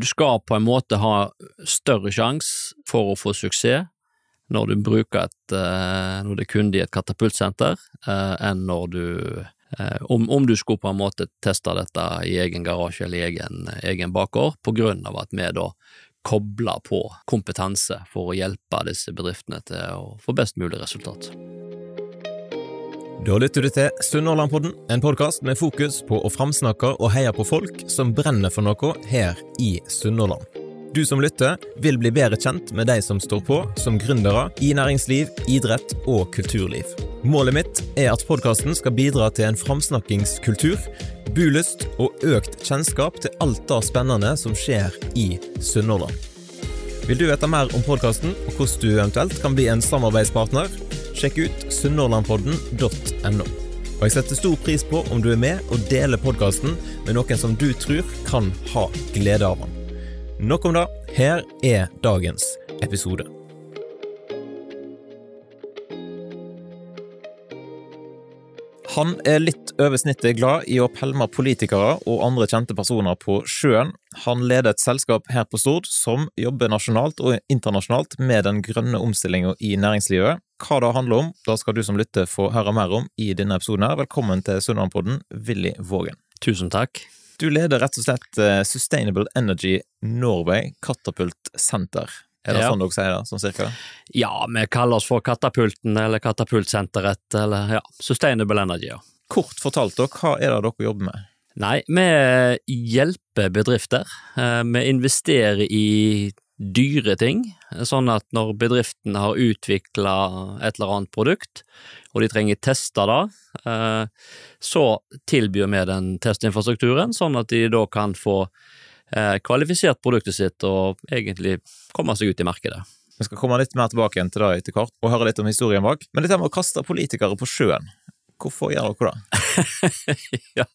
du skal på en måte ha større sjanse for å få suksess når du bruker et, eh, når det er kunde i et katapultsenter, eh, enn når du eh, om, om, du skulle på en måte teste dette i egen garasje eller i egen, egen bakgård, på grunn av at vi da kobler på kompetanse for å hjelpe disse bedriftene til å få best mulig resultat. Da lytter du til Sunnhordlandpodden, en podkast med fokus på å framsnakke og heie på folk som brenner for noe her i Sunnhordland. Du som lytter, vil bli bedre kjent med de som står på som gründere i næringsliv, idrett og kulturliv. Målet mitt er at podkasten skal bidra til en framsnakkingskultur, bulyst og økt kjennskap til alt det spennende som skjer i Sunnhordland. Vil du vite mer om podkasten og hvordan du eventuelt kan bli en samarbeidspartner? Sjekk ut sunnhordlandpodden.no. Og jeg setter stor pris på om du er med og deler podkasten med noen som du tror kan ha glede av den. Nok om det. Her er dagens episode. Han er litt over snittet glad i å pælme politikere og andre kjente personer på sjøen. Han leder et selskap her på Stord som jobber nasjonalt og internasjonalt med den grønne omstillinga i næringslivet. Hva det handler om, da skal du som lytter få høre mer om i denne episoden. her. Velkommen til Sunnmørpodden, Willy Vågen. Tusen takk. Du leder rett og slett eh, Sustainable Energy Norway Katapult Center. Er det ja. sånn dere sier det, sånn cirka? Ja, vi kaller oss for Katapulten eller Katapultsenteret, eller ja, Sustainable Energy, ja. Kort fortalt, dere, hva er det dere jobber med? Nei, vi hjelper bedrifter. Eh, vi investerer i dyre ting, sånn at når bedriften har utvikla et eller annet produkt, og de trenger teste det, eh, så tilbyr vi den testinfrastrukturen, sånn at de da kan få kvalifisert produktet sitt og egentlig komme seg ut i markedet. Vi skal komme litt mer tilbake igjen til det etter hvert, og høre litt om historien bak. Men dette med å kaste politikere på sjøen, hvorfor gjør dere det? ja.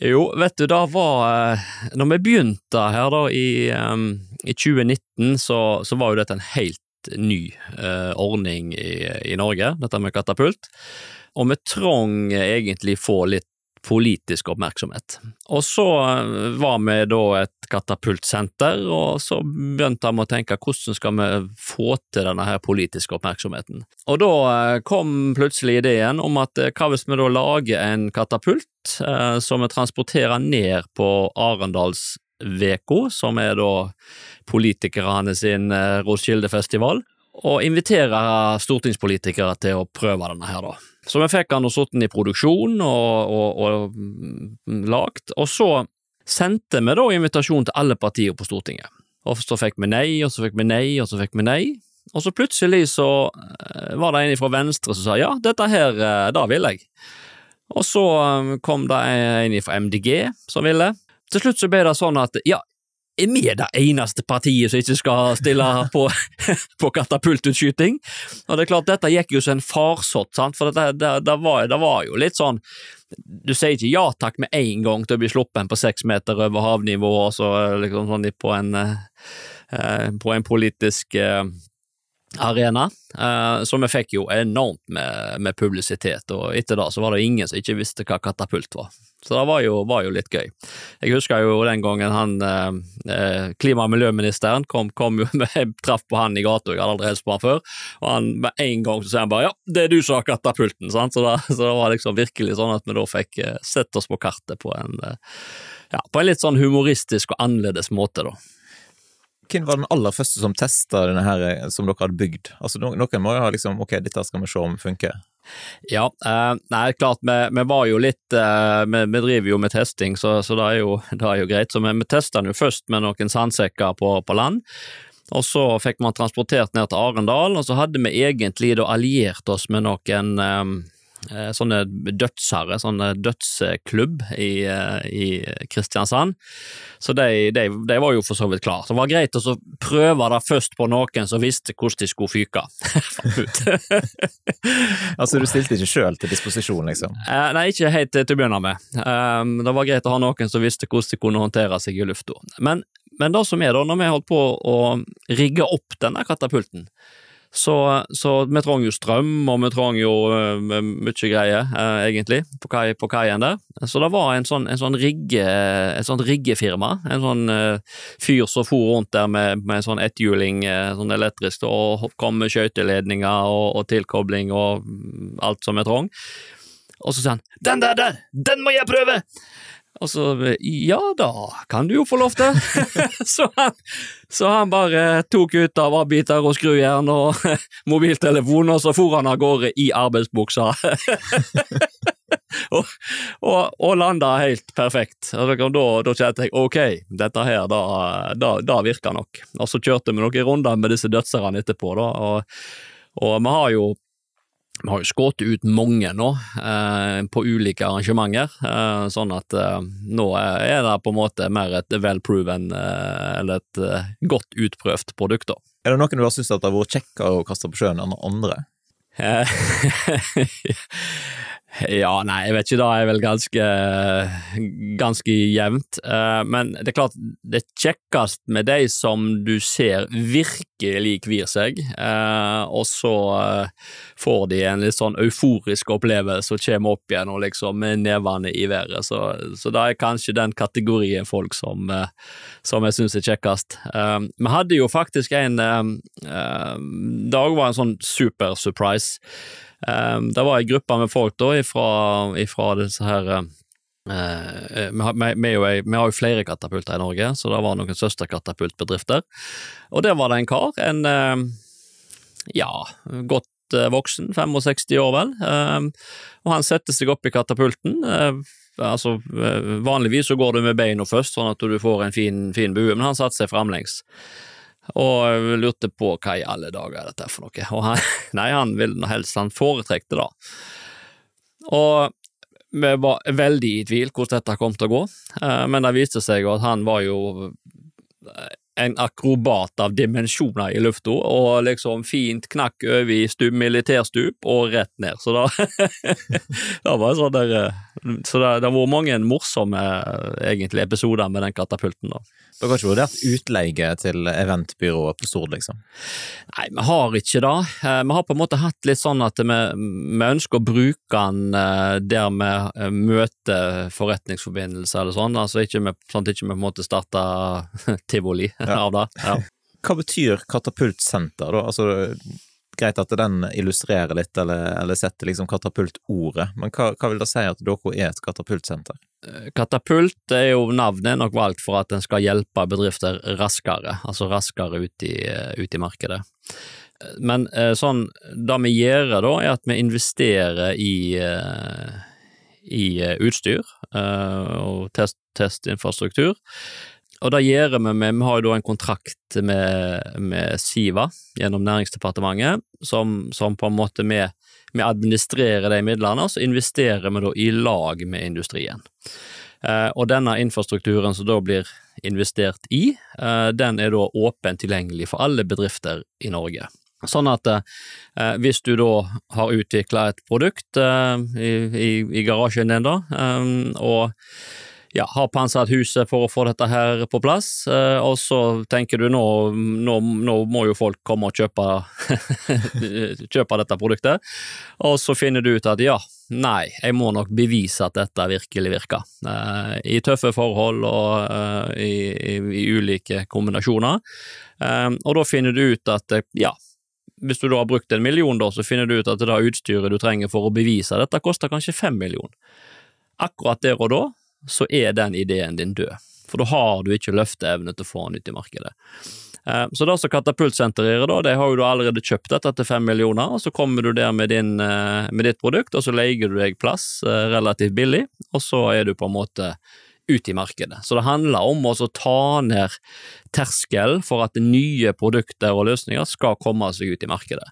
Jo, vet du, da var eh, Når vi begynte her da i, um, i 2019, så, så, var jo dette en helt ny uh, ordning i, i, Norge, dette med katapult. Og vi trong egentlig få litt politisk oppmerksomhet. Og så eh, var vi da et katapultsenter, og så begynte vi å tenke hvordan skal vi få til denne her politiske oppmerksomheten. Og da eh, kom plutselig ideen om at eh, hva hvis vi da lager en katapult eh, som vi transporterer ned på Arendalsveka, som er da politikerne sin eh, Roskilde-festival, og inviterer stortingspolitikere til å prøve denne her, da. Så vi fikk han og satt den i produksjon og, og, og mm, lagt, og så sendte vi da invitasjon til alle partier på Stortinget. Og så fikk vi nei, og så fikk vi nei, og så fikk vi nei. Og så plutselig så eh, var det en fra Venstre som sa ja, dette her, det da vil jeg. Og så eh, kom det en fra MDG som ville. Til slutt så ble det sånn at ja, er vi det eneste partiet som ikke skal stille på, på katapultutskyting? Og det er klart, dette gikk jo som en farsott, sant, for det, det, det, var, det, var, jo litt sånn Du sier ikke ja takk med en gang til å bli sluppet på seks meter over havnivå, og så liksom sånn på en, eh, på en politisk eh, arena, uh, så vi fikk jo enormt med, med, publisitet, og etter det så var det ingen som ikke visste hva katapult var. Så det var jo, var jo litt gøy. Jeg husker jo den gangen han uh, klima- og miljøministeren kom, kom jo med traff på han i gata, jeg hadde aldri hilst på han før, og han med en gang så sier han bare ja, det er du som har katapulten, sant, så, det, så det var liksom virkelig sånn at vi da fikk sett oss på kartet på en, ja, på en litt sånn humoristisk og annerledes måte, da. Hvem var den aller første som testa denne her eh, som dere hadde bygd? Altså, Noen må jo ha liksom ok, dette skal vi se om funker. Ja, eh, nei, klart, vi, vi, var jo litt eh, vi, vi, driver jo med testing, så, så det, er jo, det, er jo, greit. Så vi, vi testa den jo først med noen sandsekker på, på, land. Og så fikk man transportert ned til Arendal, og så hadde vi egentlig da alliert oss med noen eh, sånne dødsherre, sånne dødsklubb i, eh, i Kristiansand. Så de, de, de, var jo for så vidt klare. Så det var greit å prøve det først på noen som visste hvordan de skulle fyke. altså du stilte ikke sjøl til disposisjon, liksom? Eh, nei, ikke helt til å begynne med. det var greit å ha noen som visste hvordan de kunne håndtere seg i lufta. Men, men det som er da, når vi holdt på å rigge opp denne katapulten, Så, så vi trenger jo strøm, og vi trenger jo uh, mye greier, uh, egentlig, på, kai, på, kaien der. Så det var en sånn, en sånn rigge, et sånt riggefirma, en sånn uh, fyr som for rundt der med, med sånn etthjuling, sånn elektrisk, og kom med skøyteledninger og, og tilkobling og alt som vi trang. Og så sa han 'den der, der, den må jeg prøve'! Og så ja da, kan du jo få lov til. så, han, så, han, bare tok ut av avbiter og skrujern og mobiltelefon, og så for han av gårde i arbeidsbuksa. og, og, og, landa helt perfekt. Og da, da kjente jeg ok, dette her, da, da, da virker nok. Og så kjørte vi noen runder med disse dødserne etterpå, da, og, og vi har jo vi har jo skutt ut mange nå, eh, på ulike arrangementer, eh, sånn at eh, nå er det på en måte mer et well proven, eh, eller et eh, godt utprøvd produkt. da. Er det noen du har syntes har vært kjekkere å kaste på sjøen enn andre? Ja, nei, jeg vet ikke, da er vel ganske, ganske jevnt. Eh, men det er klart, det er kjekkest med de som du ser virkelig kvir seg, eh, og så eh, får de en litt sånn euforisk opplevelse og kommer opp igjen og liksom med nevene i været. Så, så det er kanskje den kategorien folk som, som jeg syns er kjekkest. Vi hadde jo faktisk en Det var en sånn super surprise. Um, det var ei gruppe med folk da ifra, ifra disse her vi, har, vi, har, jo flere katapulter i Norge, så det var noen søsterkatapultbedrifter. Og der var det en kar, en uh, ja, godt voksen, 65 år vel, og han setter seg opp i katapulten. altså, Vanligvis så går du med beina først, sånn at du får en fin, fin bue, men han satte seg framlengs og lurte på hva i alle dager er dette for noe. Og han, nei, han ville helst, han foretrekte det. Og vi var veldig i tvil hvordan dette kom til å gå, eh, men det viste seg at han var jo en akrobat av dimensjoner i lufta, og liksom fint knakk over i stup, militærstup og rett ned. Så da det var sånn der, eh, Så det, det vært mange morsomme egentlig episoder med den katapulten. da. Dere har ikke vurdert utleie til eventbyrået på Stord, liksom? Nei, vi har ikke det. Eh, vi har på en måte hatt litt sånn at vi, vi ønsker å bruke den eh, der vi eh, møter forretningsforbindelser eller sånn, altså ikke med, sånn at vi ikke på en måte starter tivoli. Av det. Ja. Hva betyr katapultsenter, da? Altså, greit at den illustrerer litt, eller, eller setter liksom katapultordet, men hva, hva, vil det si at dere er et katapultsenter? Eh, katapult er jo navnet nok valgt for at en skal hjelpe bedrifter raskere, altså raskere ut i, eh, ut i markedet. Men eh, sånn, det vi gjør da, er at vi investerer i, i utstyr og test, testinfrastruktur og det gjør vi med Vi har jo da en kontrakt med, med Siva gjennom Næringsdepartementet, som, som på en måte vi, vi, administrerer de midlene, og så investerer vi da i lag med industrien. Eh, og denne infrastrukturen som da blir investert i, eh, den er da åpent tilgjengelig for alle bedrifter i Norge. Sånn at eh, hvis du da har utvikla et produkt eh, i, i, i, garasjen din, da, eh, og ja, har pansret huset for å få dette her på plass, eh, og så tenker du nå, nå, nå må jo folk komme og kjøpe, kjøpe dette produktet, og så finner du ut at ja, nei, jeg må nok bevise at dette virkelig virker. Eh, I tøffe forhold og eh, i, i, i ulike kombinasjoner, og da finner du ut at ja, hvis du da har brukt en million, da, så finner du ut at det utstyret du trenger for å bevise dette, koster kanskje fem millioner. Akkurat der og da så er den ideen din død. For da har du ikke løfteevne til å få den ut i markedet. Eh, så det som Katapultsenteret gjør, da, de har jo da allerede kjøpt dette til fem millioner, og så kommer du der med, din, eh, med ditt produkt, og så leier du deg plass eh, relativt billig, og så er du på en måte ut i markedet. Så det handler om å ta ned terskelen for at nye produkter og løsninger skal komme seg ut i markedet.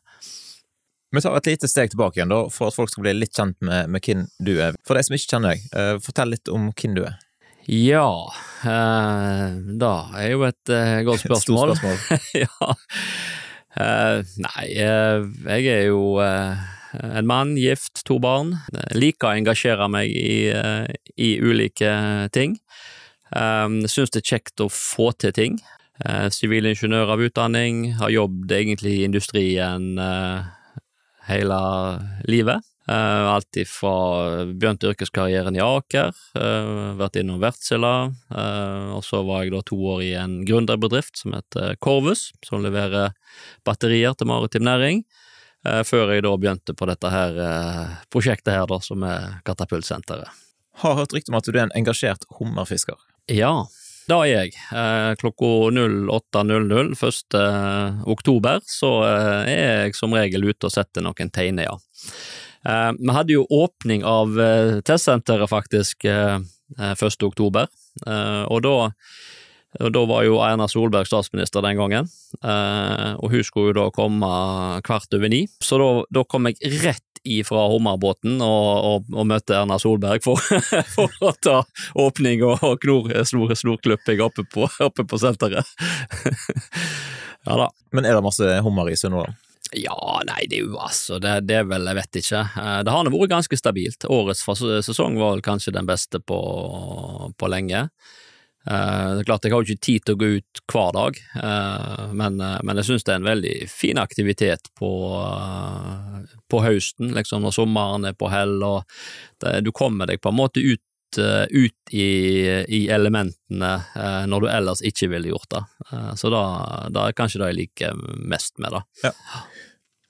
Vi tar et lite steg tilbake igjen, da, for at folk skal bli litt kjent med, med hvem du er. For de som ikke kjenner deg, uh, fortell litt om hvem du er. Ja, uh, da er jo et uh, godt spørsmål. Stort spørsmål. ja. nei, jeg er jo en mann, gift, to barn. Jeg liker å engasjere meg i, i ulike ting. Um, Syns det er kjekt å få til ting. Sivilingeniør av utdanning, har jobbet egentlig i industrien hele livet. Uh, alt ifra begynte yrkeskarrieren i Aker, uh, vært innom Wärtsilä, uh, og så var jeg da to år i en gründerbedrift som heter Corvus, som leverer batterier til maritim næring, før jeg da begynte på dette her prosjektet her, da, som er Katapultsenteret. Har hørt rykte om at du er en engasjert hummerfisker? Ja, det er jeg. klokka 08.00 1. oktober så er jeg som regel ute og setter noen teiner, ja. Vi hadde jo åpning av testsenteret faktisk uh, eh, 1. oktober, og da, og da var jo Erna Solberg statsminister den gangen, og hun skulle jo da komme kvart over ni, så da, da kom jeg rett ifra hummerbåten og, og, og, møtte Erna Solberg for, for å ta åpning og, og knor, snor, snorklipping oppe på, oppe på senteret. ja da. Men er det masse hummer i da? Ja, nei, det er jo altså det, det, er vel, jeg vet ikke. Eh, det har nå vært ganske stabilt. Årets sesong var vel kanskje den beste på, på lenge. Eh, det er klart, jeg har jo ikke tid til å gå ut hver dag, eh, men, men jeg synes det er en veldig fin aktivitet på, på høsten, liksom når sommeren er på hell, og det, du kommer deg på en måte ut ut i, i, elementene eh, når du ellers ikke ville gjort det. Eh, så da, da er kanskje det jeg liker mest med det. Ja.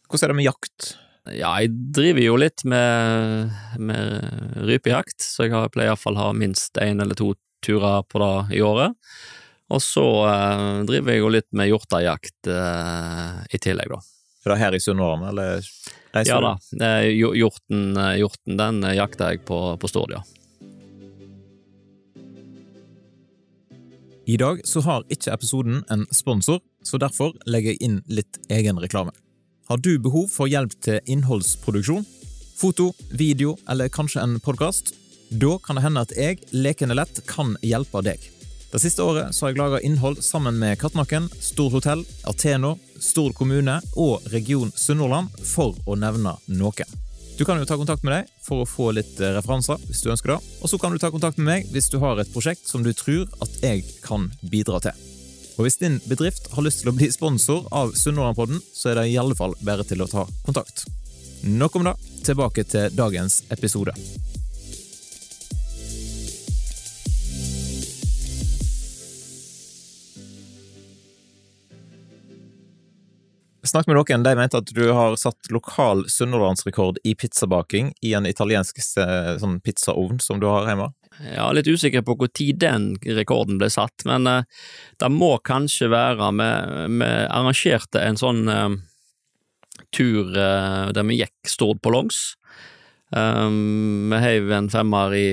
Hvordan er det med jakt? Ja, jeg driver jo litt med, med rypejakt, så jeg pleier iallfall å ha minst én eller to turer på det i året. Og så eh, driver jeg jo litt med hjortejakt eh, i tillegg, da. Er det her i Sunnhordland, eller reiser ja, da, eh, da, hjorten, hjorten den jakter jeg på, på Stord, ja. I dag så har ikke episoden en sponsor, så derfor legger jeg inn litt egen reklame. Har du behov for hjelp til innholdsproduksjon? Foto, video eller kanskje en podkast? Da kan det hende at jeg, lekende lett, kan hjelpe deg. Det siste året har jeg laga innhold sammen med Kattnakken, Stor hotell, Ateno, Stord kommune og Region Sunnhordland, for å nevne noe. Du kan jo ta kontakt med deg for å få litt eh, referanser, hvis du ønsker det. Og så kan du ta kontakt med meg hvis du har et prosjekt som du tror at jeg kan bidra til. Og hvis din bedrift har lyst til å bli sponsor av Sunnhordlandpodden, så er det i alle fall bare til å ta kontakt. Nok om det, tilbake til dagens episode. Snakk med noen, de mente at du har satt lokal sunnhordlandsrekord i pizzabaking i en italiensk eh, sånn pizzaovn som du har hjemme. Ja, litt usikker på tid den rekorden ble satt, men uh, det må kanskje være Vi arrangerte en sånn uh, tur uh, der vi gikk Stord på langs. Um, vi heiv en femmer i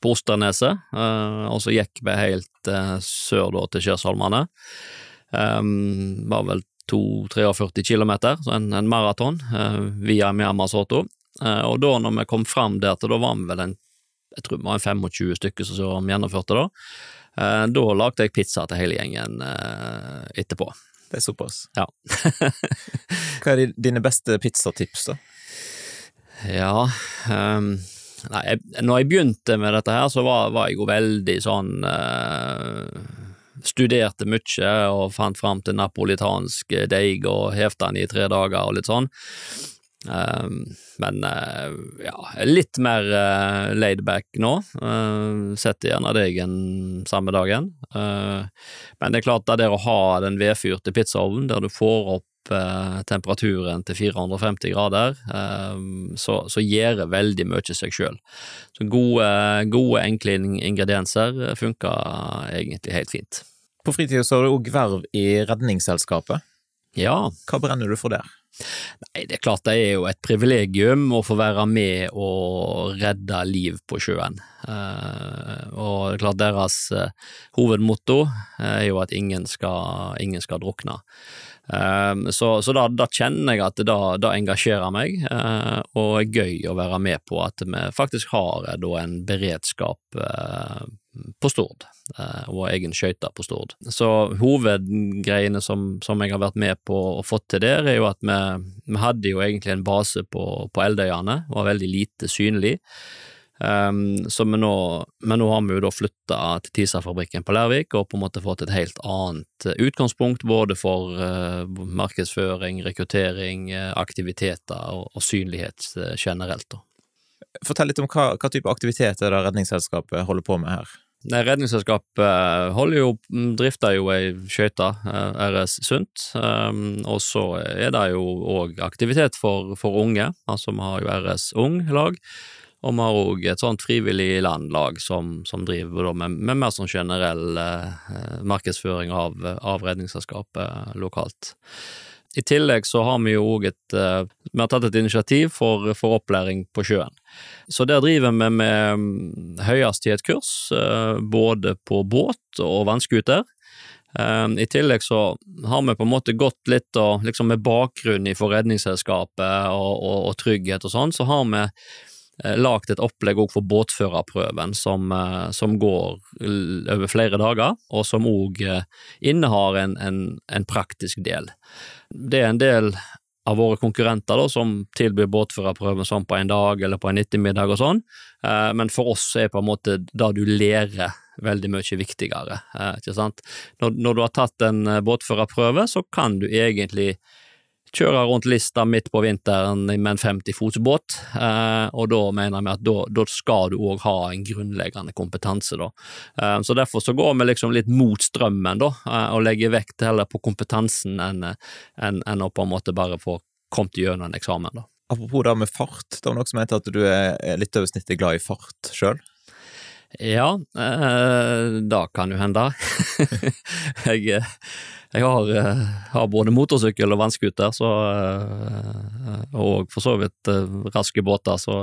på Osterneset, og så gikk vi helt sør da til Kjørsholmane. Um, var vel 2-43 kilometer, så en, en maraton via Myanmar Soto. og da når vi kom fram der da var vi vel en jeg tror vi var en 25 stykker som gjennomførte det. Eh, da lagde jeg pizza til hele gjengen eh, etterpå. Det er såpass? Ja. Hva er dine beste pizzatips, da? Ja um, Nei, jeg, når jeg begynte med dette her, så var, var jeg jo veldig sånn uh, Studerte mye og fant fram til napolitansk deig og hevte den i tre dager og litt sånn. Ehm, men eh, ja, litt mer uh, laidback nå. Uh, setter gjerne deigen samme dagen. Uh, men det er klart, det der å ha den vedfyrte pizzaovnen der du får opp temperaturen til 450 grader, ehm, så, så gjør det veldig mye seg sjøl. Så gode, gode, enkle ingredienser funker egentlig helt fint. På fritida så har du òg verv i Redningsselskapet. Ja. Hva brenner du for der? Nei, det er klart det er jo et privilegium å få være med og redde liv på sjøen. Uh, og det er klart deres uh, hovedmotto er jo at ingen skal, ingen skal drukne. Uh, så, så da, da, kjenner jeg at det da engasjerer meg, og er gøy å være med på at vi faktisk har en beredskap på Stord, eh, og egen skøyte på Stord. Så hovedgreiene som, som, jeg har vært med på og fått til der, er jo at vi, vi hadde jo egentlig en base på, på Eldøyane, var veldig lite synlig. Um, så men nå, men nå har vi jo da flytta til TISA-fabrikken på Lærvik og på en måte fått et helt annet utgangspunkt både for uh, markedsføring, rekruttering, aktiviteter og, og synlighet generelt. da. Fortell litt om hva, hva type aktivitet er det Redningsselskapet holder på med her? Nei, Redningsselskapet holder jo, mm, drifter jo ei skøyte, eh, RS Sunt, um, og så er det jo òg aktivitet for, for, unge, altså vi har jo RS Ung-lag, og vi har òg et sånt frivillig landlag som, som driver med, med, mer sånn generell eh, markedsføring av, av Redningsselskapet lokalt. I tillegg så har vi jo òg et uh, Vi har tatt et initiativ for, for, opplæring på sjøen. Så der driver vi med mm, høyhastighetskurs, uh, både på båt og vannskuter. Uh, I tillegg så har vi på en måte gått litt og liksom med bakgrunn for Redningsselskapet og, og, og trygghet og sånn, så har vi Eh, lagt et opplegg òg for båtførerprøven som, eh, som, går over flere dager, og som òg eh, innehar en, en, en, praktisk del. Det er en del av våre konkurrenter da, som tilbyr båtførerprøven sånn på en dag eller på en ettermiddag og sånn, men for oss er på en måte det du lærer veldig mye viktigere. Når, når du har tatt en båtførerprøve, så kan du egentlig kjøre rundt Lista midt på vinteren med en 50 fots båt, eh, og da mener vi at da, skal du òg ha en grunnleggende kompetanse, da. Eh, så derfor så går vi liksom litt mot strømmen, da, eh, og legger vekt heller på kompetansen enn en, en å på en måte bare få kommet gjennom en eksamen, da. Apropos det med fart, det var noe som heter at du er litt over snittet glad i fart sjøl? Ja, eh, det kan jo hende. jeg jeg har, eh, har, både motorsykkel og vannskuter, så eh, Og for så vidt eh, raske båter, så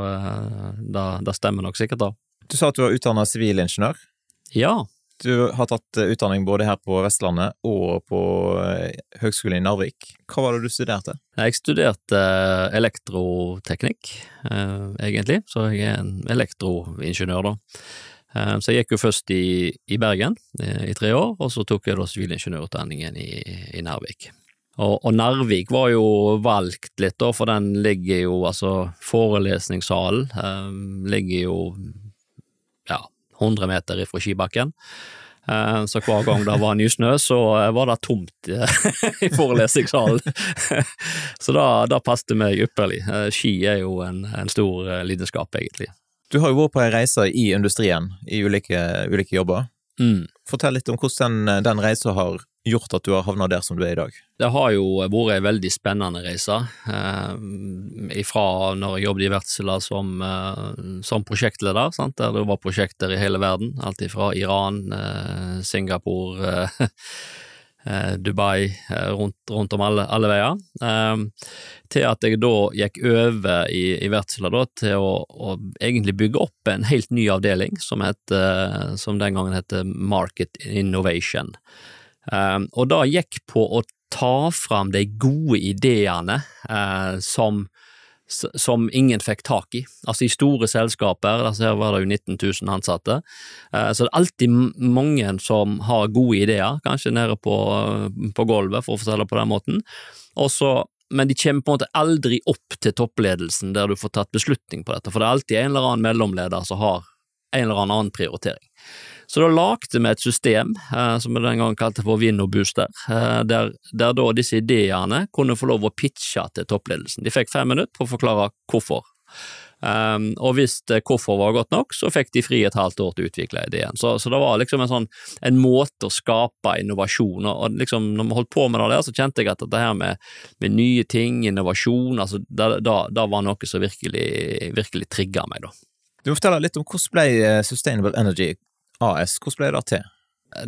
det, stemmer nok sikkert, da. Du sa at du var utdanna sivilingeniør? Ja. Du har tatt utdanning både her på Vestlandet og på Høgskolen i Narvik. Hva var det du studerte? Jeg studerte elektroteknikk, egentlig, så jeg er en elektroingeniør, da. Eh, så jeg gikk jo først i, i Bergen eh, i tre år, og så tok jeg da sivilingeniørutdanningen i, i Narvik. Og, og, Narvik var jo valgt litt, da, for den ligger jo, altså forelesningssalen eh, ligger jo ja, 100 meter ifra skibakken. Um, så hver gang det var nysnø, så var det tomt i forelesningssalen. så da, da passet meg ypperlig. Ski er jo en, en stor lidenskap, egentlig. Du har jo vært på en reise i industrien, i ulike, ulike jobber. Mm. Fortell litt om hvordan den, den reisa har gjort at du har havna der som du er i dag? Det har jo vært en veldig spennende reise. Eh, ifra når jeg jobbet i Wärtsilä som, eh, som, prosjektleder, sant? der det var prosjekter i hele verden. Alt ifra Iran, eh, Singapore Eh, Dubai, eh, rundt, rundt om alle, alle veier. Ehm, til at jeg da gikk over i, i Wärtsilä til å, å, egentlig bygge opp en helt ny avdeling som, het, som den gangen het Market Innovation. Ehm, og da gikk på å ta fram de gode ideene eh, som som ingen fikk tak i. Altså I store selskaper, altså her var det jo 19 000 ansatte, eh, så det er alltid mange som har gode ideer, kanskje nede på, på gulvet, for å fortelle det på den måten, Også, men de kommer på en måte aldri opp til toppledelsen der du får tatt beslutning på dette, for det er alltid en eller annen mellomleder som har en eller annen prioritering. Så da lagde vi et system eh, som vi den gangen kalte for Winno-booster, eh, der, der, da disse ideene kunne få lov å pitche til toppledelsen. De fikk fem minutter på å forklare hvorfor. Um, og hvis hvorfor var godt nok, så fikk de fri et halvt år til å utvikle ideen. Så, så det var liksom en, sånn, en måte å skape innovasjon og liksom, når vi holdt på med det der, så kjente jeg at dette her med, med nye ting, innovasjon, altså, det, var noe som virkelig, virkelig trigga meg, da. Du må fortelle litt om hvordan ble eh, Sustainable Energy AS, hvordan ble det til?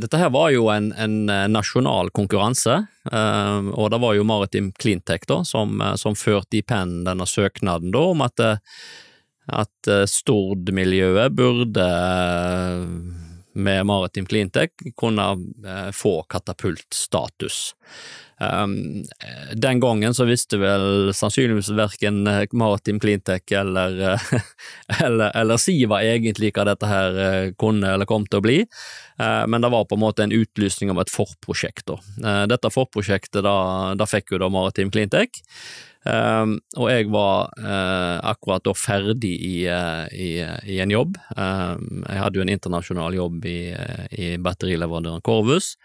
Dette her var jo en, en eh, nasjonal konkurranse, eh, og det var jo Maritim Cleantech da, som, som førte i pennen denne søknaden da, om at, at Stord-miljøet burde med Maritim Cleantech kunne få katapultstatus. Um, den gangen så visste vel sannsynligvis verken eh, Maritim Cleantech eller, eh, eller, eller, Siva egentlig hva dette her eh, kunne eller kom til å bli, uh, men det var på en måte en utlysning om et forprosjekt. Uh, dette forprosjektet da, da fikk jo da Maritim Cleantech, Um, og jeg var uh, akkurat da ferdig i, uh, i, i en jobb. Um, jeg hadde jo en internasjonal jobb i, i batterileverandøren Corvus,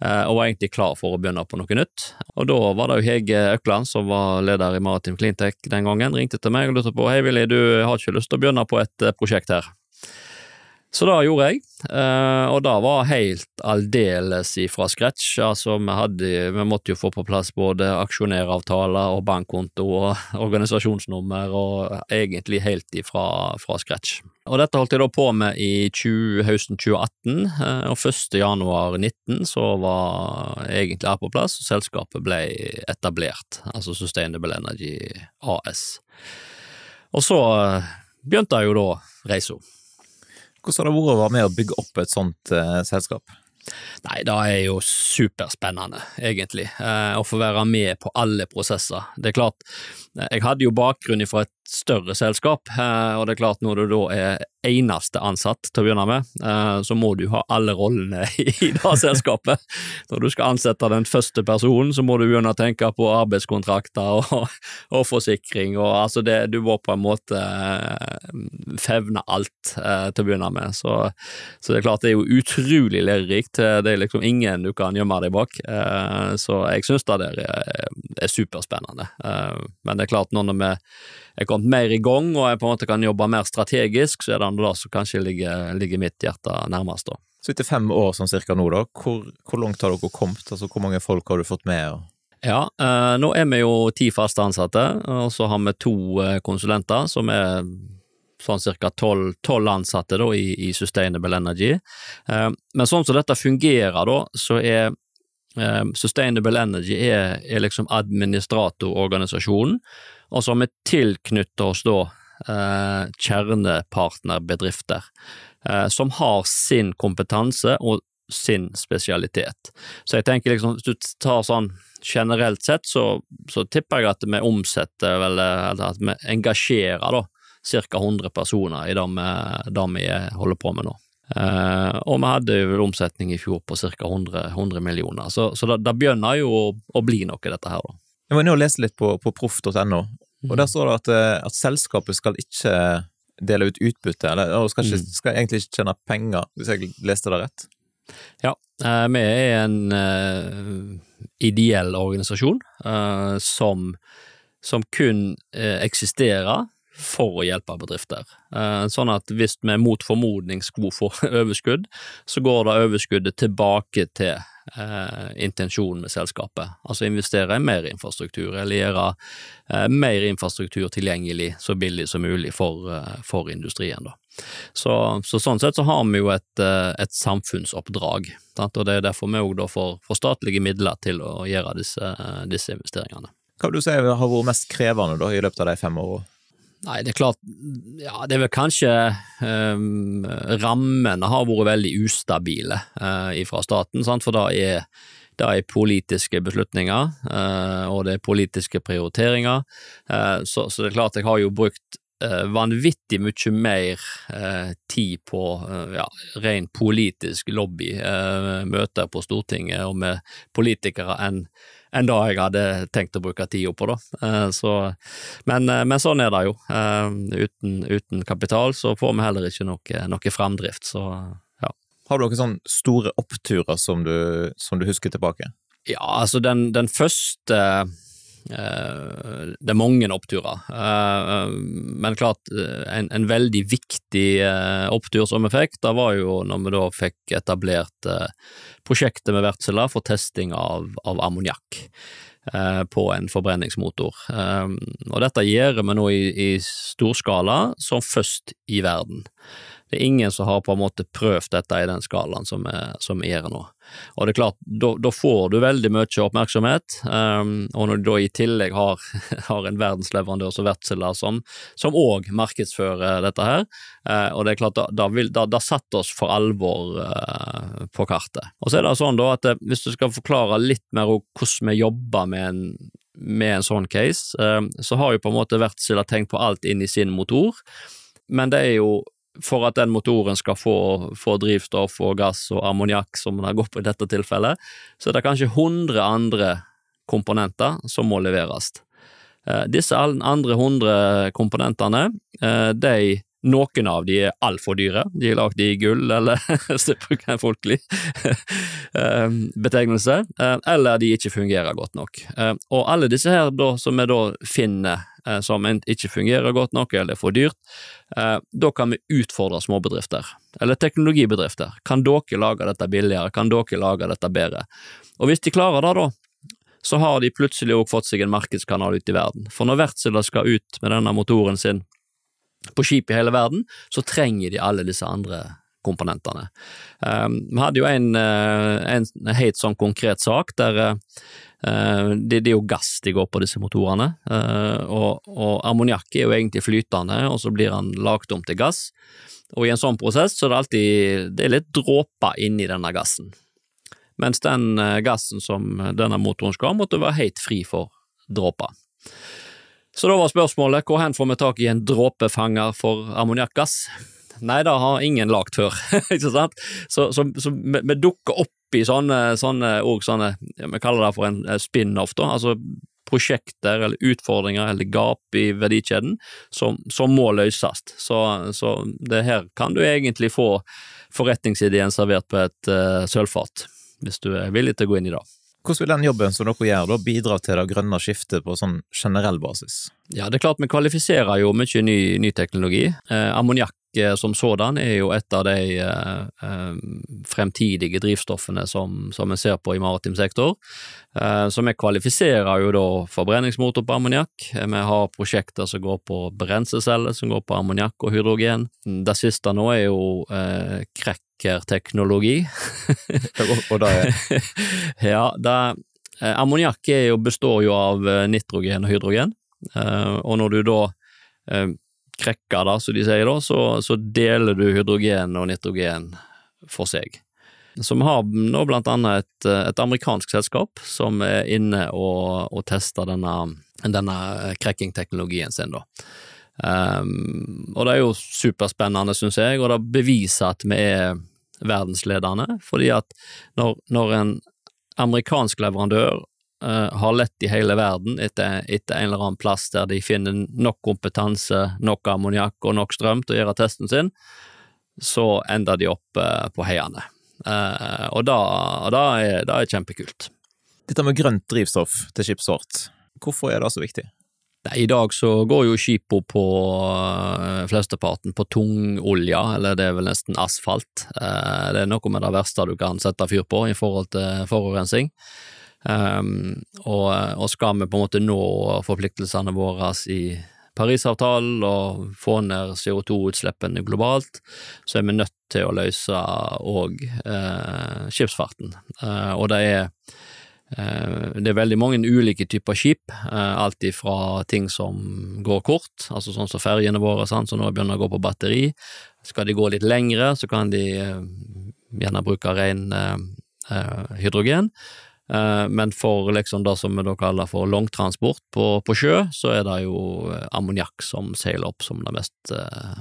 uh, og var egentlig klar for å begynne på noe nytt. Og da var det jo Hege Økland, som var leder i Maritim Cleantech den gangen, ringte til meg og lurte på hei Willy, du har ikke lyst til å begynne på et prosjekt her? Så det gjorde jeg, eh, og det var helt aldeles ifra scratch. Altså, vi, hadde, vi måtte jo få på plass både aksjonæravtaler og bankkonto og organisasjonsnummer, og egentlig helt ifra fra scratch. Og dette holdt jeg da på med i 20, høsten 2018, eh, og 1. januar 2019 så var egentlig her på plass, og selskapet ble etablert, altså Sustainable Energy AS. Og så eh, begynte jeg jo da reisa. Hvordan har det vært å være med å bygge opp et sånt uh, selskap? Nei, det er jo superspennende, egentlig, eh, å få være med på alle prosesser. Det er klart, eh, jeg hadde jo bakgrunn fra et større selskap, eh, og det er klart når du da er eneste ansatt til å begynne med, eh, så må du ha alle rollene i det selskapet. Når du skal ansette den første personen, så må du begynne å tenke på arbeidskontrakter og, og forsikring, og altså det, du må på en måte eh, fevne alt til å begynne med. Så, så, det er klart det er jo utrolig lærerikt, det er liksom ingen du kan gjemme deg bak, så jeg synes det er, er superspennende. Men det er klart, nå når vi kommet mer i gang og jeg på en måte kan jobbe mer strategisk, så er det andre som kanskje ligger, ligger, mitt hjerte nærmest. da. Så etter fem år sånn cirka nå, da, hvor, hvor langt har dere kommet? Altså, Hvor mange folk har du fått med? Ja, eh, nå er vi jo ti faste ansatte, og så har vi to eh, konsulenter som er sånn cirka tolv ansatte da, i, i, Sustainable Energy. Eh, men sånn som dette fungerer, da, så er eh, Sustainable Energy er, er liksom administratororganisasjonen, og så har vi tilknyttet oss da eh, kjernepartnerbedrifter eh, som har sin kompetanse og sin spesialitet. Så jeg tenker liksom, hvis du tar sånn generelt sett, så, så tipper jeg at vi omsetter vel, eller at vi engasjerer da ca. 100 personer i det vi, det vi holder på med nå. Uh, og vi hadde jo omsetning i fjor på ca. 100, 100, millioner, så, så det, det, begynner jo å, å, bli noe, dette her. da. Jeg var inne og leste litt på, på proff.no, og der står det at, eh, at, selskapet skal ikke dele ut utbytte, eller skal, ikke, mm. skal, egentlig ikke tjene penger, hvis jeg leste det rett? Ja, uh, vi er en uh, ideell organisasjon som, som, kun eksisterer for å hjelpe bedrifter. Sånn at hvis vi mot formodning skulle få overskudd, så går det overskuddet tilbake til eh, intensjonen med selskapet. Altså investere i mer infrastruktur, eller gjøre eh, mer infrastruktur tilgjengelig så billig som mulig for, eh, for industrien. Så, så, sånn sett så har vi jo et, eh, et samfunnsoppdrag, sant? og det er derfor vi òg får, får, statlige midler til å gjøre disse, disse investeringene. Hva vil du si har vært mest krevende da, i løpet av de fem årene? Nei, det er klart, ja, det er vel kanskje um, Rammene har vært veldig ustabile uh, fra staten, sant? for da er det er politiske beslutninger, uh, og det er politiske prioriteringer. Uh, så, så, det er klart, jeg har jo brukt vanvittig mye mer tid på ja, ren politisk lobby, møter på Stortinget og med politikere enn enn det jeg hadde tenkt å bruke tida på, da. Eh, så, men, eh, men, sånn er det jo. Eh, uten, uten, kapital så får vi heller ikke noe, noe framdrift, så ja. Har du noen sånne store oppturer som du, som du husker tilbake? Ja, altså den, den første det er mange oppturer, men klart en, en veldig viktig opptur som vi fikk, da var jo når vi da fikk etablert prosjektet med Wärtsilä for testing av, av ammoniakk eh, på en forbrenningsmotor. Eh, og dette gjør vi nå i, i storskala som først i verden. Det er ingen som har på en måte prøvd dette i den skalaen som vi gjør nå. Og det er klart, da får du veldig mye oppmerksomhet, um, og når du da i tillegg har, har en verdensleverandør som Wärtsilä som òg markedsfører dette her, uh, og det er klart, da, da, vil, da, da satt oss for alvor uh, på kartet. Og så er det sånn da at uh, hvis du skal forklare litt mer hvordan vi jobber med en med en sånn case, så har jo på en måte Wärtsilä tenkt på alt inn i sin motor, men det er jo for at den motoren skal få, få drivstoff og gass og ammoniakk, som har gått på i dette tilfellet, så er det kanskje 100 andre komponenter som må leveres. Disse andre hundre komponentene, de noen av de er altfor dyre, de er lagd i gull, eller bruker en folkelig betegnelse, eller de ikke fungerer godt nok. Og alle disse her da, som vi da finner som ikke fungerer godt nok eller er for dyrt, da kan vi utfordre småbedrifter, eller teknologibedrifter. Kan dere lage dette billigere, kan dere lage dette bedre? Og hvis de klarer det, da, så har de plutselig også fått seg en markedskanal ut i verden. For når Wärtsilä skal ut med denne motoren sin på skip i hele verden, så trenger de alle disse andre komponentene. Um, vi hadde jo en, en, helt sånn konkret sak der uh, det, det, er jo gass de går på, disse motorene, uh, og, og ammoniakk er jo egentlig flytende, og så blir han lagt om til gass. Og i en sånn prosess så er det alltid det er litt dråper inni denne gassen mens den eh, gassen som denne motoren skal ha, måtte være helt fri for dråper. Så da var spørsmålet hvor hen får vi tak i en dråpefanger for ammoniakkgass? Nei, det har ingen lagd før, ikke sant? Så, så, så vi, vi, dukker opp i sånne, sånne, sånne vi kaller det for en spin-off, da, altså prosjekter eller utfordringer eller gap i verdikjeden som, som må løses. Så, så, det her kan du egentlig få forretningsideen servert på et uh, sølvfat hvis du er villig til å gå inn i det. Hvordan vil den jobben som dere gjør, da bidra til det grønne skiftet på sånn generell basis? Ja, det er klart vi kvalifiserer jo mye ny, ny teknologi. Eh, Ammoniakk eh, som sådan er jo et av de eh, eh, fremtidige drivstoffene som, som vi ser på i maritim sektor. Eh, så vi kvalifiserer jo da forbrenningsmotor på ammoniakk. Vi har prosjekter som går på brenseceller, som går på ammoniakk og hydrogen. Det siste nå er jo eh, krekkerteknologi. og det er Ja, det eh, Ammoniakk består jo av eh, nitrogen og hydrogen, eh, og når du da krekker da, som de sier da, så, så deler du hydrogen og nitrogen for seg. Så vi har nå blant annet et, et amerikansk selskap som er inne og, og tester denne, denne krekkingteknologien sin, da. Um, og det er jo superspennende, syns jeg, og det beviser at vi er verdensledende, fordi at når, når en amerikansk leverandør uh, har lett i hele verden etter, etter, en eller annen plass der de finner nok kompetanse, nok ammoniakk og nok strøm til å gjøre testen sin, så ender de opp uh, på heiene. Uh, og da, da, er, da er kjempekult. Dette med grønt drivstoff til skipsfart, hvorfor er det så viktig? I dag så går jo skipa på uh, flesteparten på tungolje, eller det er vel nesten asfalt. Uh, det er noe med det verste du kan sette fyr på i forhold til forurensning. Um, og, og, skal vi på en måte nå forpliktelsene våre i Parisavtalen og få ned CO2-utslippene globalt, så er vi nødt til å løse òg uh, skipsfarten. og det er Eh, det er veldig mange ulike typer skip, eh, alt ifra ting som går kort, altså sånn som ferjene våre, sant, som nå begynner å gå på batteri. Skal de gå litt lengre, så kan de eh, gjerne bruke ren hydrogen. Men for liksom det som vi da kaller for langtransport på, på sjø, så er det jo ammoniakk som seiler opp som det mest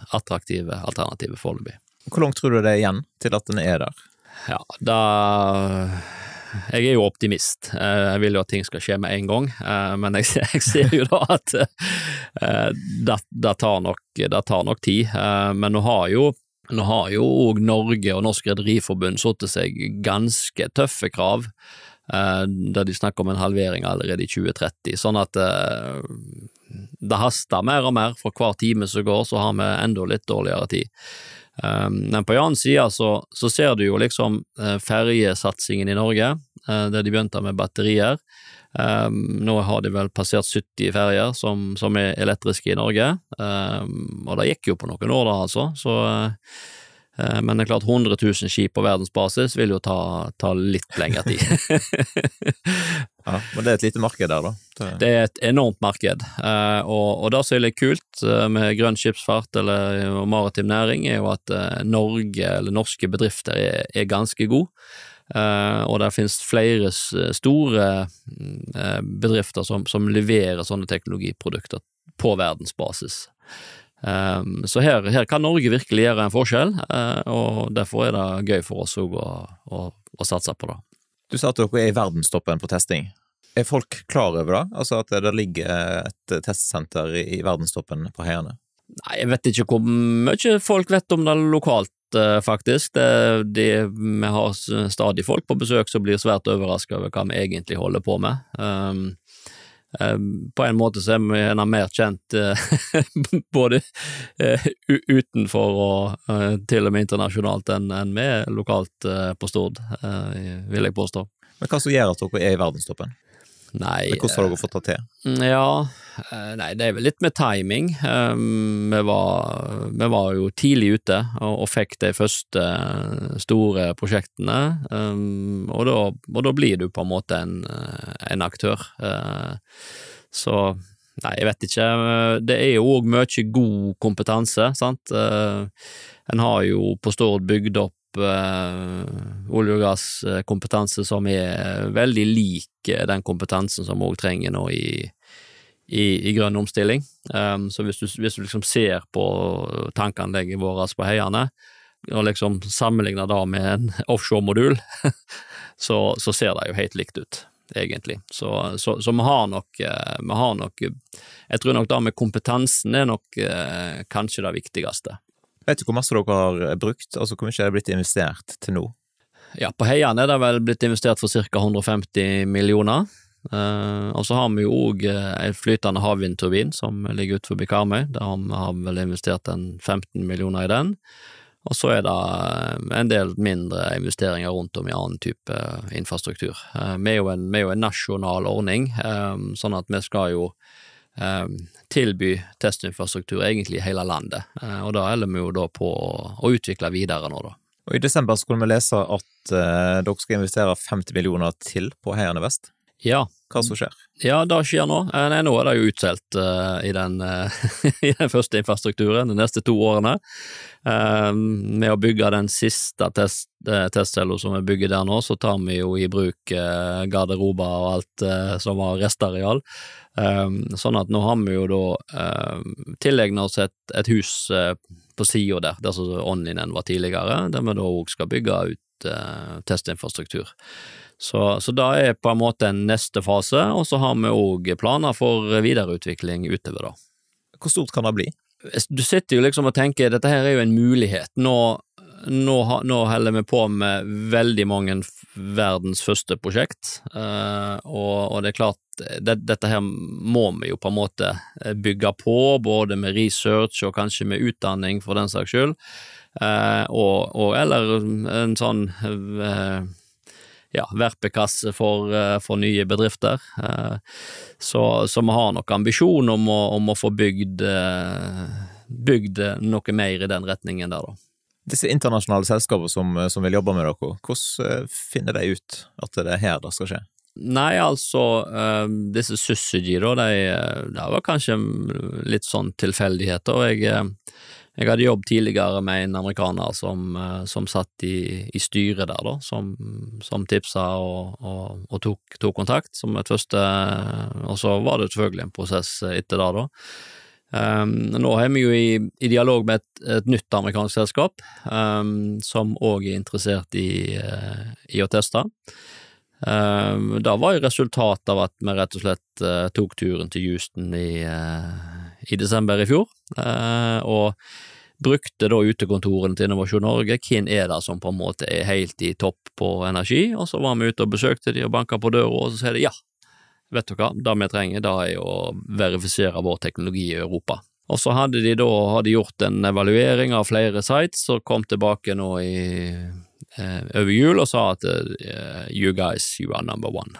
attraktive alternativet foreløpig. Hvor langt tror du det er igjen til at den er der? Ja, da jeg er jo optimist. Eh, jeg vil jo at ting skal skje med en gang, eh, men jeg, jeg ser jo da at eh, det, det, tar nok, det, tar nok, tid. Men nå har jo nå har jo òg Norge og Norsk Rederiforbund satt seg ganske tøffe krav, der de snakker om en halvering allerede i 2030. Sånn at det haster mer og mer. For hver time som går, så har vi enda litt dårligere tid. Um, men på en annen side så, så, ser du jo liksom ferjesatsingen i Norge, der de begynte med batterier. Um, nå har de vel passert 70 ferjer som, som, er elektriske i Norge, um, og det gikk jo på noen år, da, altså. Så, uh, men det er klart 100 000 skip på verdensbasis vil jo ta, ta litt lengre tid. Ja, Men det er et lite marked der, da? Det, det er et enormt marked, eh, og, og det som er litt kult eh, med grønn skipsfart eller maritim næring, er jo at eh, Norge, eller norske bedrifter, er, er ganske gode. og det finnes flere store bedrifter som, som leverer sånne teknologiprodukter på verdensbasis. Så her, her, kan Norge virkelig gjøre en forskjell, og derfor er det gøy for oss å, å, å satse på det. Du sa at dere er i verdenstoppen på testing. Er folk klar over det? Altså at det ligger et testsenter i verdenstoppen på Heiane? Nei, jeg vet ikke hvor mye folk vet om det lokalt, eh, faktisk. Det, det, vi har stadig folk på besøk som blir svært overraska over hva vi egentlig holder på med. Um, på en måte så er vi gjerne mer kjent uh, både uh, utenfor og til og med internasjonalt enn vi er lokalt på Stord, vil jeg påstå. Men hva som gjør at dere er i verdenstoppen? Nei Men Hvordan har dere fått det til? Ja, eh, nei, det er vel litt med timing. Um, vi, var, vi, var, jo tidlig ute og, og fikk de første store prosjektene, um, og, da, og, da, blir du på en måte en, en aktør. Så Nei, jeg vet ikke. Det er jo òg mye god kompetanse, sant. En har jo på Stord bygd opp uh, olje- og gasskompetanse som er veldig lik eh, den kompetansen som vi trenger nå i, i, i grønn omstilling. Um, så hvis du, hvis du, liksom ser på tankanlegget vårt på Heiane, og liksom sammenligner det med en offshore-modul, så, så, ser det jo helt likt ut, egentlig. Så, så, så vi, har nok, vi har nok Jeg tror nok det med kompetansen er nok eh, kanskje det viktigste. Vet du hvor masse dere har brukt, altså hvor mye er det blitt investert til nå? Ja, på Heian er det vel blitt investert for ca. 150 millioner. Uh, og så har vi jo òg uh, en flytende havvindturbin som ligger utenfor Karmøy. Der har vi har vel investert en 15 millioner i den. Og så er det uh, en del mindre investeringer rundt om i annen type infrastruktur. vi, er en, vi, er jo en, nasjonal ordning, sånn at vi skal jo Eh, tilby testinfrastruktur egentlig i hele landet, eh, og da holder vi jo da på å utvikle videre nå, da. Og I desember skulle vi lese at uh, dere skal investere 50 millioner til på Heiane Vest. Ja. Hva som skjer? Ja, det skjer nå. Nei, nå er det jo utsolgt uh, i, uh, i, den, første infrastrukturen de neste to årene. Uh, med å bygge den siste test, testcella som vi bygger der nå, så tar vi jo i bruk garderober og alt som var restareal. sånn at nå har vi jo da tilegnet oss et, et hus på sida der, der som Onlinen var tidligere, der vi da òg skal bygge ut testinfrastruktur. Så, så da er på en måte en neste fase, og så har vi òg planer for videreutvikling utover da. Hvor stort kan det bli? Du sitter jo liksom og tenker dette her er jo en mulighet. Nå, nå, nå holder vi på med veldig mange verdens første prosjekt, uh, og, og, det er klart det, dette her må vi jo på en måte bygge på, både med research og kanskje med utdanning for den saks skyld, uh, og, og, eller en sånn ja, verpekasse for, eh, for, nye bedrifter. Eh, så, så, vi har nok ambisjon om å, om å få bygd, eh, bygd, noe mer i den retningen der, da. Disse internasjonale selskapene som, som, vil jobbe med dere, hvordan finner de ut at det er her det skal skje? Nei, altså, disse Syzygy, da, de, det var kanskje litt sånn tilfeldigheter. Jeg jeg hadde jobb tidligere med en amerikaner som, eh, som satt i, i, styret der, da, som, som tipsa og, og, og tok, tok, kontakt som et første Og så var det selvfølgelig en prosess etter det, da. Um, nå er vi jo i, i dialog med et, et, nytt amerikansk selskap, um, som òg er interessert i, uh, i å teste. Um, det var jo resultatet av at vi rett og slett uh, tok turen til Houston i, uh, i desember i fjor, eh, og brukte da utekontorene til Innovasjon Norge. Hvem er det som på en måte er helt i topp på energi? Og så var vi ute og besøkte de og banka på døra, og så sier de ja, vet du hva, det vi trenger, da er å verifisere vår teknologi i Europa. Og så hadde de da hadde gjort en evaluering av flere sites, og kom tilbake nå i, eh, over jul og sa at eh, you guys, you are number one.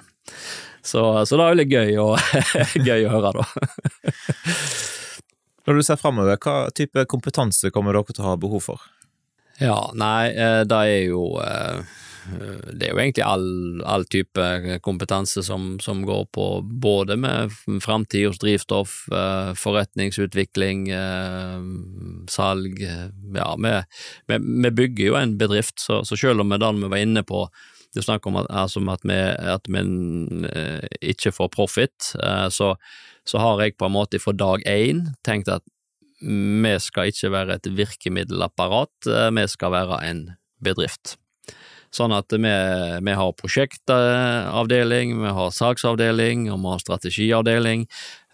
Så, så det er jo litt gøy, og, gøy å høre, da. Når du ser framover, hva type kompetanse kommer dere til å ha behov for? Ja, nei, eh, det er jo eh, det er jo egentlig all, all type kompetanse som, som, går på både med framtid hos drivstoff, eh, forretningsutvikling, salg Ja, vi, bygger jo en bedrift, så, så selv om vi da vi var inne på det er snakk om at, altså at, vi, at vi ikke får profit, så så har jeg på en måte fra dag én tenkt at vi skal ikke være et virkemiddelapparat, eh, vi skal være en bedrift. Sånn at vi, vi har prosjektavdeling, vi har saksavdeling, og vi har strategiavdeling,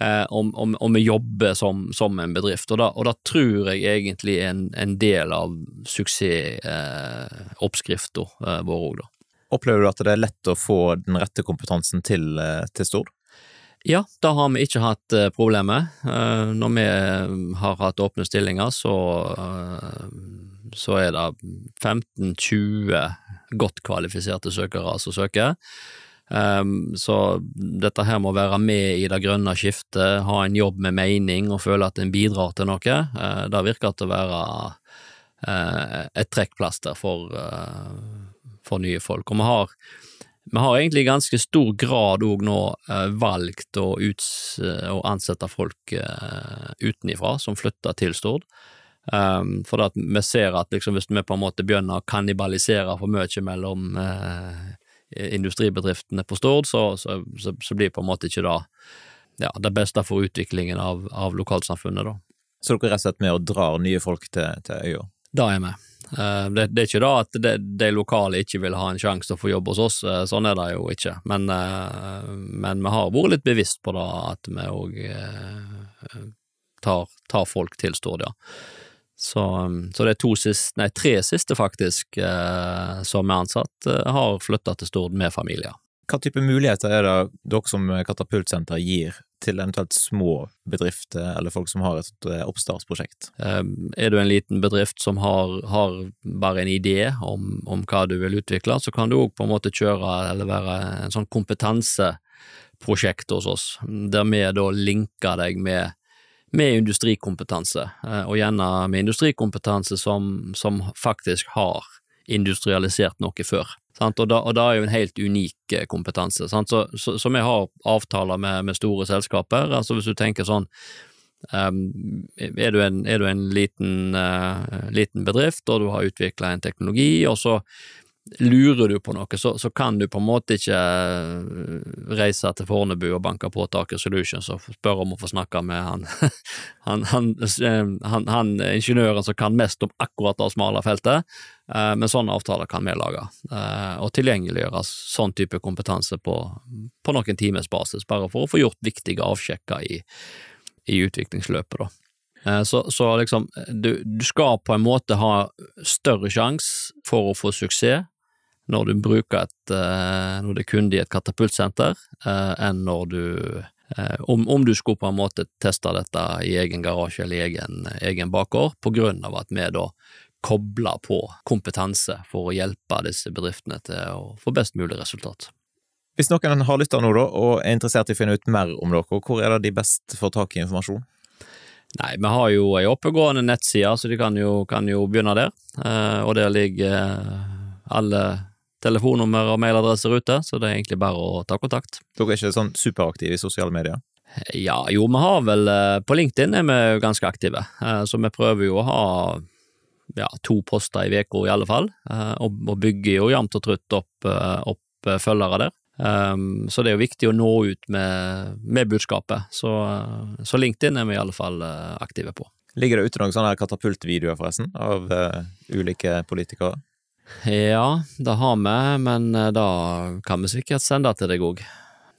eh, og, og, og, vi jobber som, som en bedrift. Og da, og da, tror jeg egentlig en, en del av suksessoppskrifta eh, vår òg, da. Opplever du at det er lett å få den rette kompetansen til, eh, til Stord? Ja, da har vi ikke hatt uh, problemer. Uh, når vi har hatt åpne stillinger, så, så er det 15-20 godt kvalifiserte søkere som søker. Så dette her må være med i det grønne skiftet, ha en jobb med mening og føle at en bidrar til noe. Det virker til å være et trekkplaster for, for nye folk. Og vi har vi har egentlig i ganske stor grad òg nå eh, valgt å, uts, å ansette folk eh, utenifra som flytter til Stord. Um, for at vi ser at liksom, hvis vi på en måte begynner å kannibalisere for mye mellom eh, industribedriftene på Stord, så, så, så, så, blir på en måte ikke det ja, det beste for utviklingen av, av lokalsamfunnet, da. Så dere er rett og slett med og drar nye folk til, til øya? Det er vi. Eh, det, det, er ikke da at de, lokale ikke vil ha en sjanse til å få jobb hos oss, eh, sånn er det jo ikke. Men, eh, men vi har vært litt bevisst på det, at vi òg tar, tar, folk til Stordia. Så, så det er siste, nei, tre siste faktisk, som er ansatt, har flytta til Stord med familier. Hva type muligheter er det dere som Katapultsenter gir til eventuelt små bedrifter eller folk som har et eh, oppstartsprosjekt? Ehm, er du en liten bedrift som har, har bare en idé om, om, hva du vil utvikle, så kan du òg på en måte kjøre eller være en sånn kompetanseprosjekt hos oss, der vi da linker deg med, med industrikompetanse, eh, og gjerne med industrikompetanse som, som faktisk har industrialisert noe før. Og da, og da, er jo en helt unik kompetanse. kompetanse. Så, så, så, vi har avtaler med, med, store selskaper. altså Hvis du tenker sånn um, er, du en, er, du en, liten, uh, liten bedrift og du har utvikla en teknologi, og så lurer du på noe, så, så, kan du på en måte ikke eh, reise til Fornebu og banke på taket Solutions og spørre om å få snakke med han, han, han, han, han ingeniøren som kan mest om akkurat det smale feltet, eh, men sånne avtaler kan vi lage, eh, og tilgjengeliggjøre sånn type kompetanse på, på noen times basis, bare for å få gjort viktige avsjekker i, i utviklingsløpet, da. Så, så, liksom, du, du, skal på en måte ha større sjanse for å få suksess når du bruker et eh, når det er kunde i et katapultsenter, eh, enn når du eh, om, om, du skulle på en måte teste dette i egen garasje eller egen, egen bakgård, på grunn av at vi da kobler på kompetanse for å hjelpe disse bedriftene til å få best mulig resultat. Hvis noen har lytta nå da, og er interessert i å finne ut mer om dere, hvor er det de best får tak i informasjon? Nei, vi har jo ei oppegående nettside, så de kan jo, kan jo begynne der. og der ligger alle telefonnummer og mailadresser ute, så det er egentlig bare å ta kontakt. Dere er ikke sånn superaktive i sosiale medier? Ja, jo, vi har vel eh, På LinkedIn er vi ganske aktive, eh, så vi prøver jo å ha ja, to poster i uka i alle fall, eh, og, bygger jo jevnt og trutt opp, opp følgere der. Um, så det er jo viktig å nå ut med, med budskapet, så, så, LinkedIn er vi i alle fall aktive på. Ligger det ute noen sånne katapultvideoer, forresten, av uh, ulike politikere? Ja, det har vi, men eh, da kan vi sikkert sende til deg òg.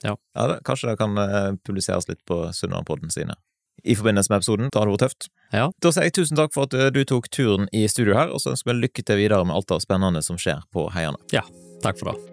Ja. ja det, kanskje det kan eh, publiseres litt på Sunnmørpodden sine. I forbindelse med episoden. Da har Det vært tøft. Ja. Da sier jeg tusen takk for at eh, du tok turen i studio her, og så ønsker vi lykke til videre med alt det spennende som skjer på Heiane. Ja, takk for det.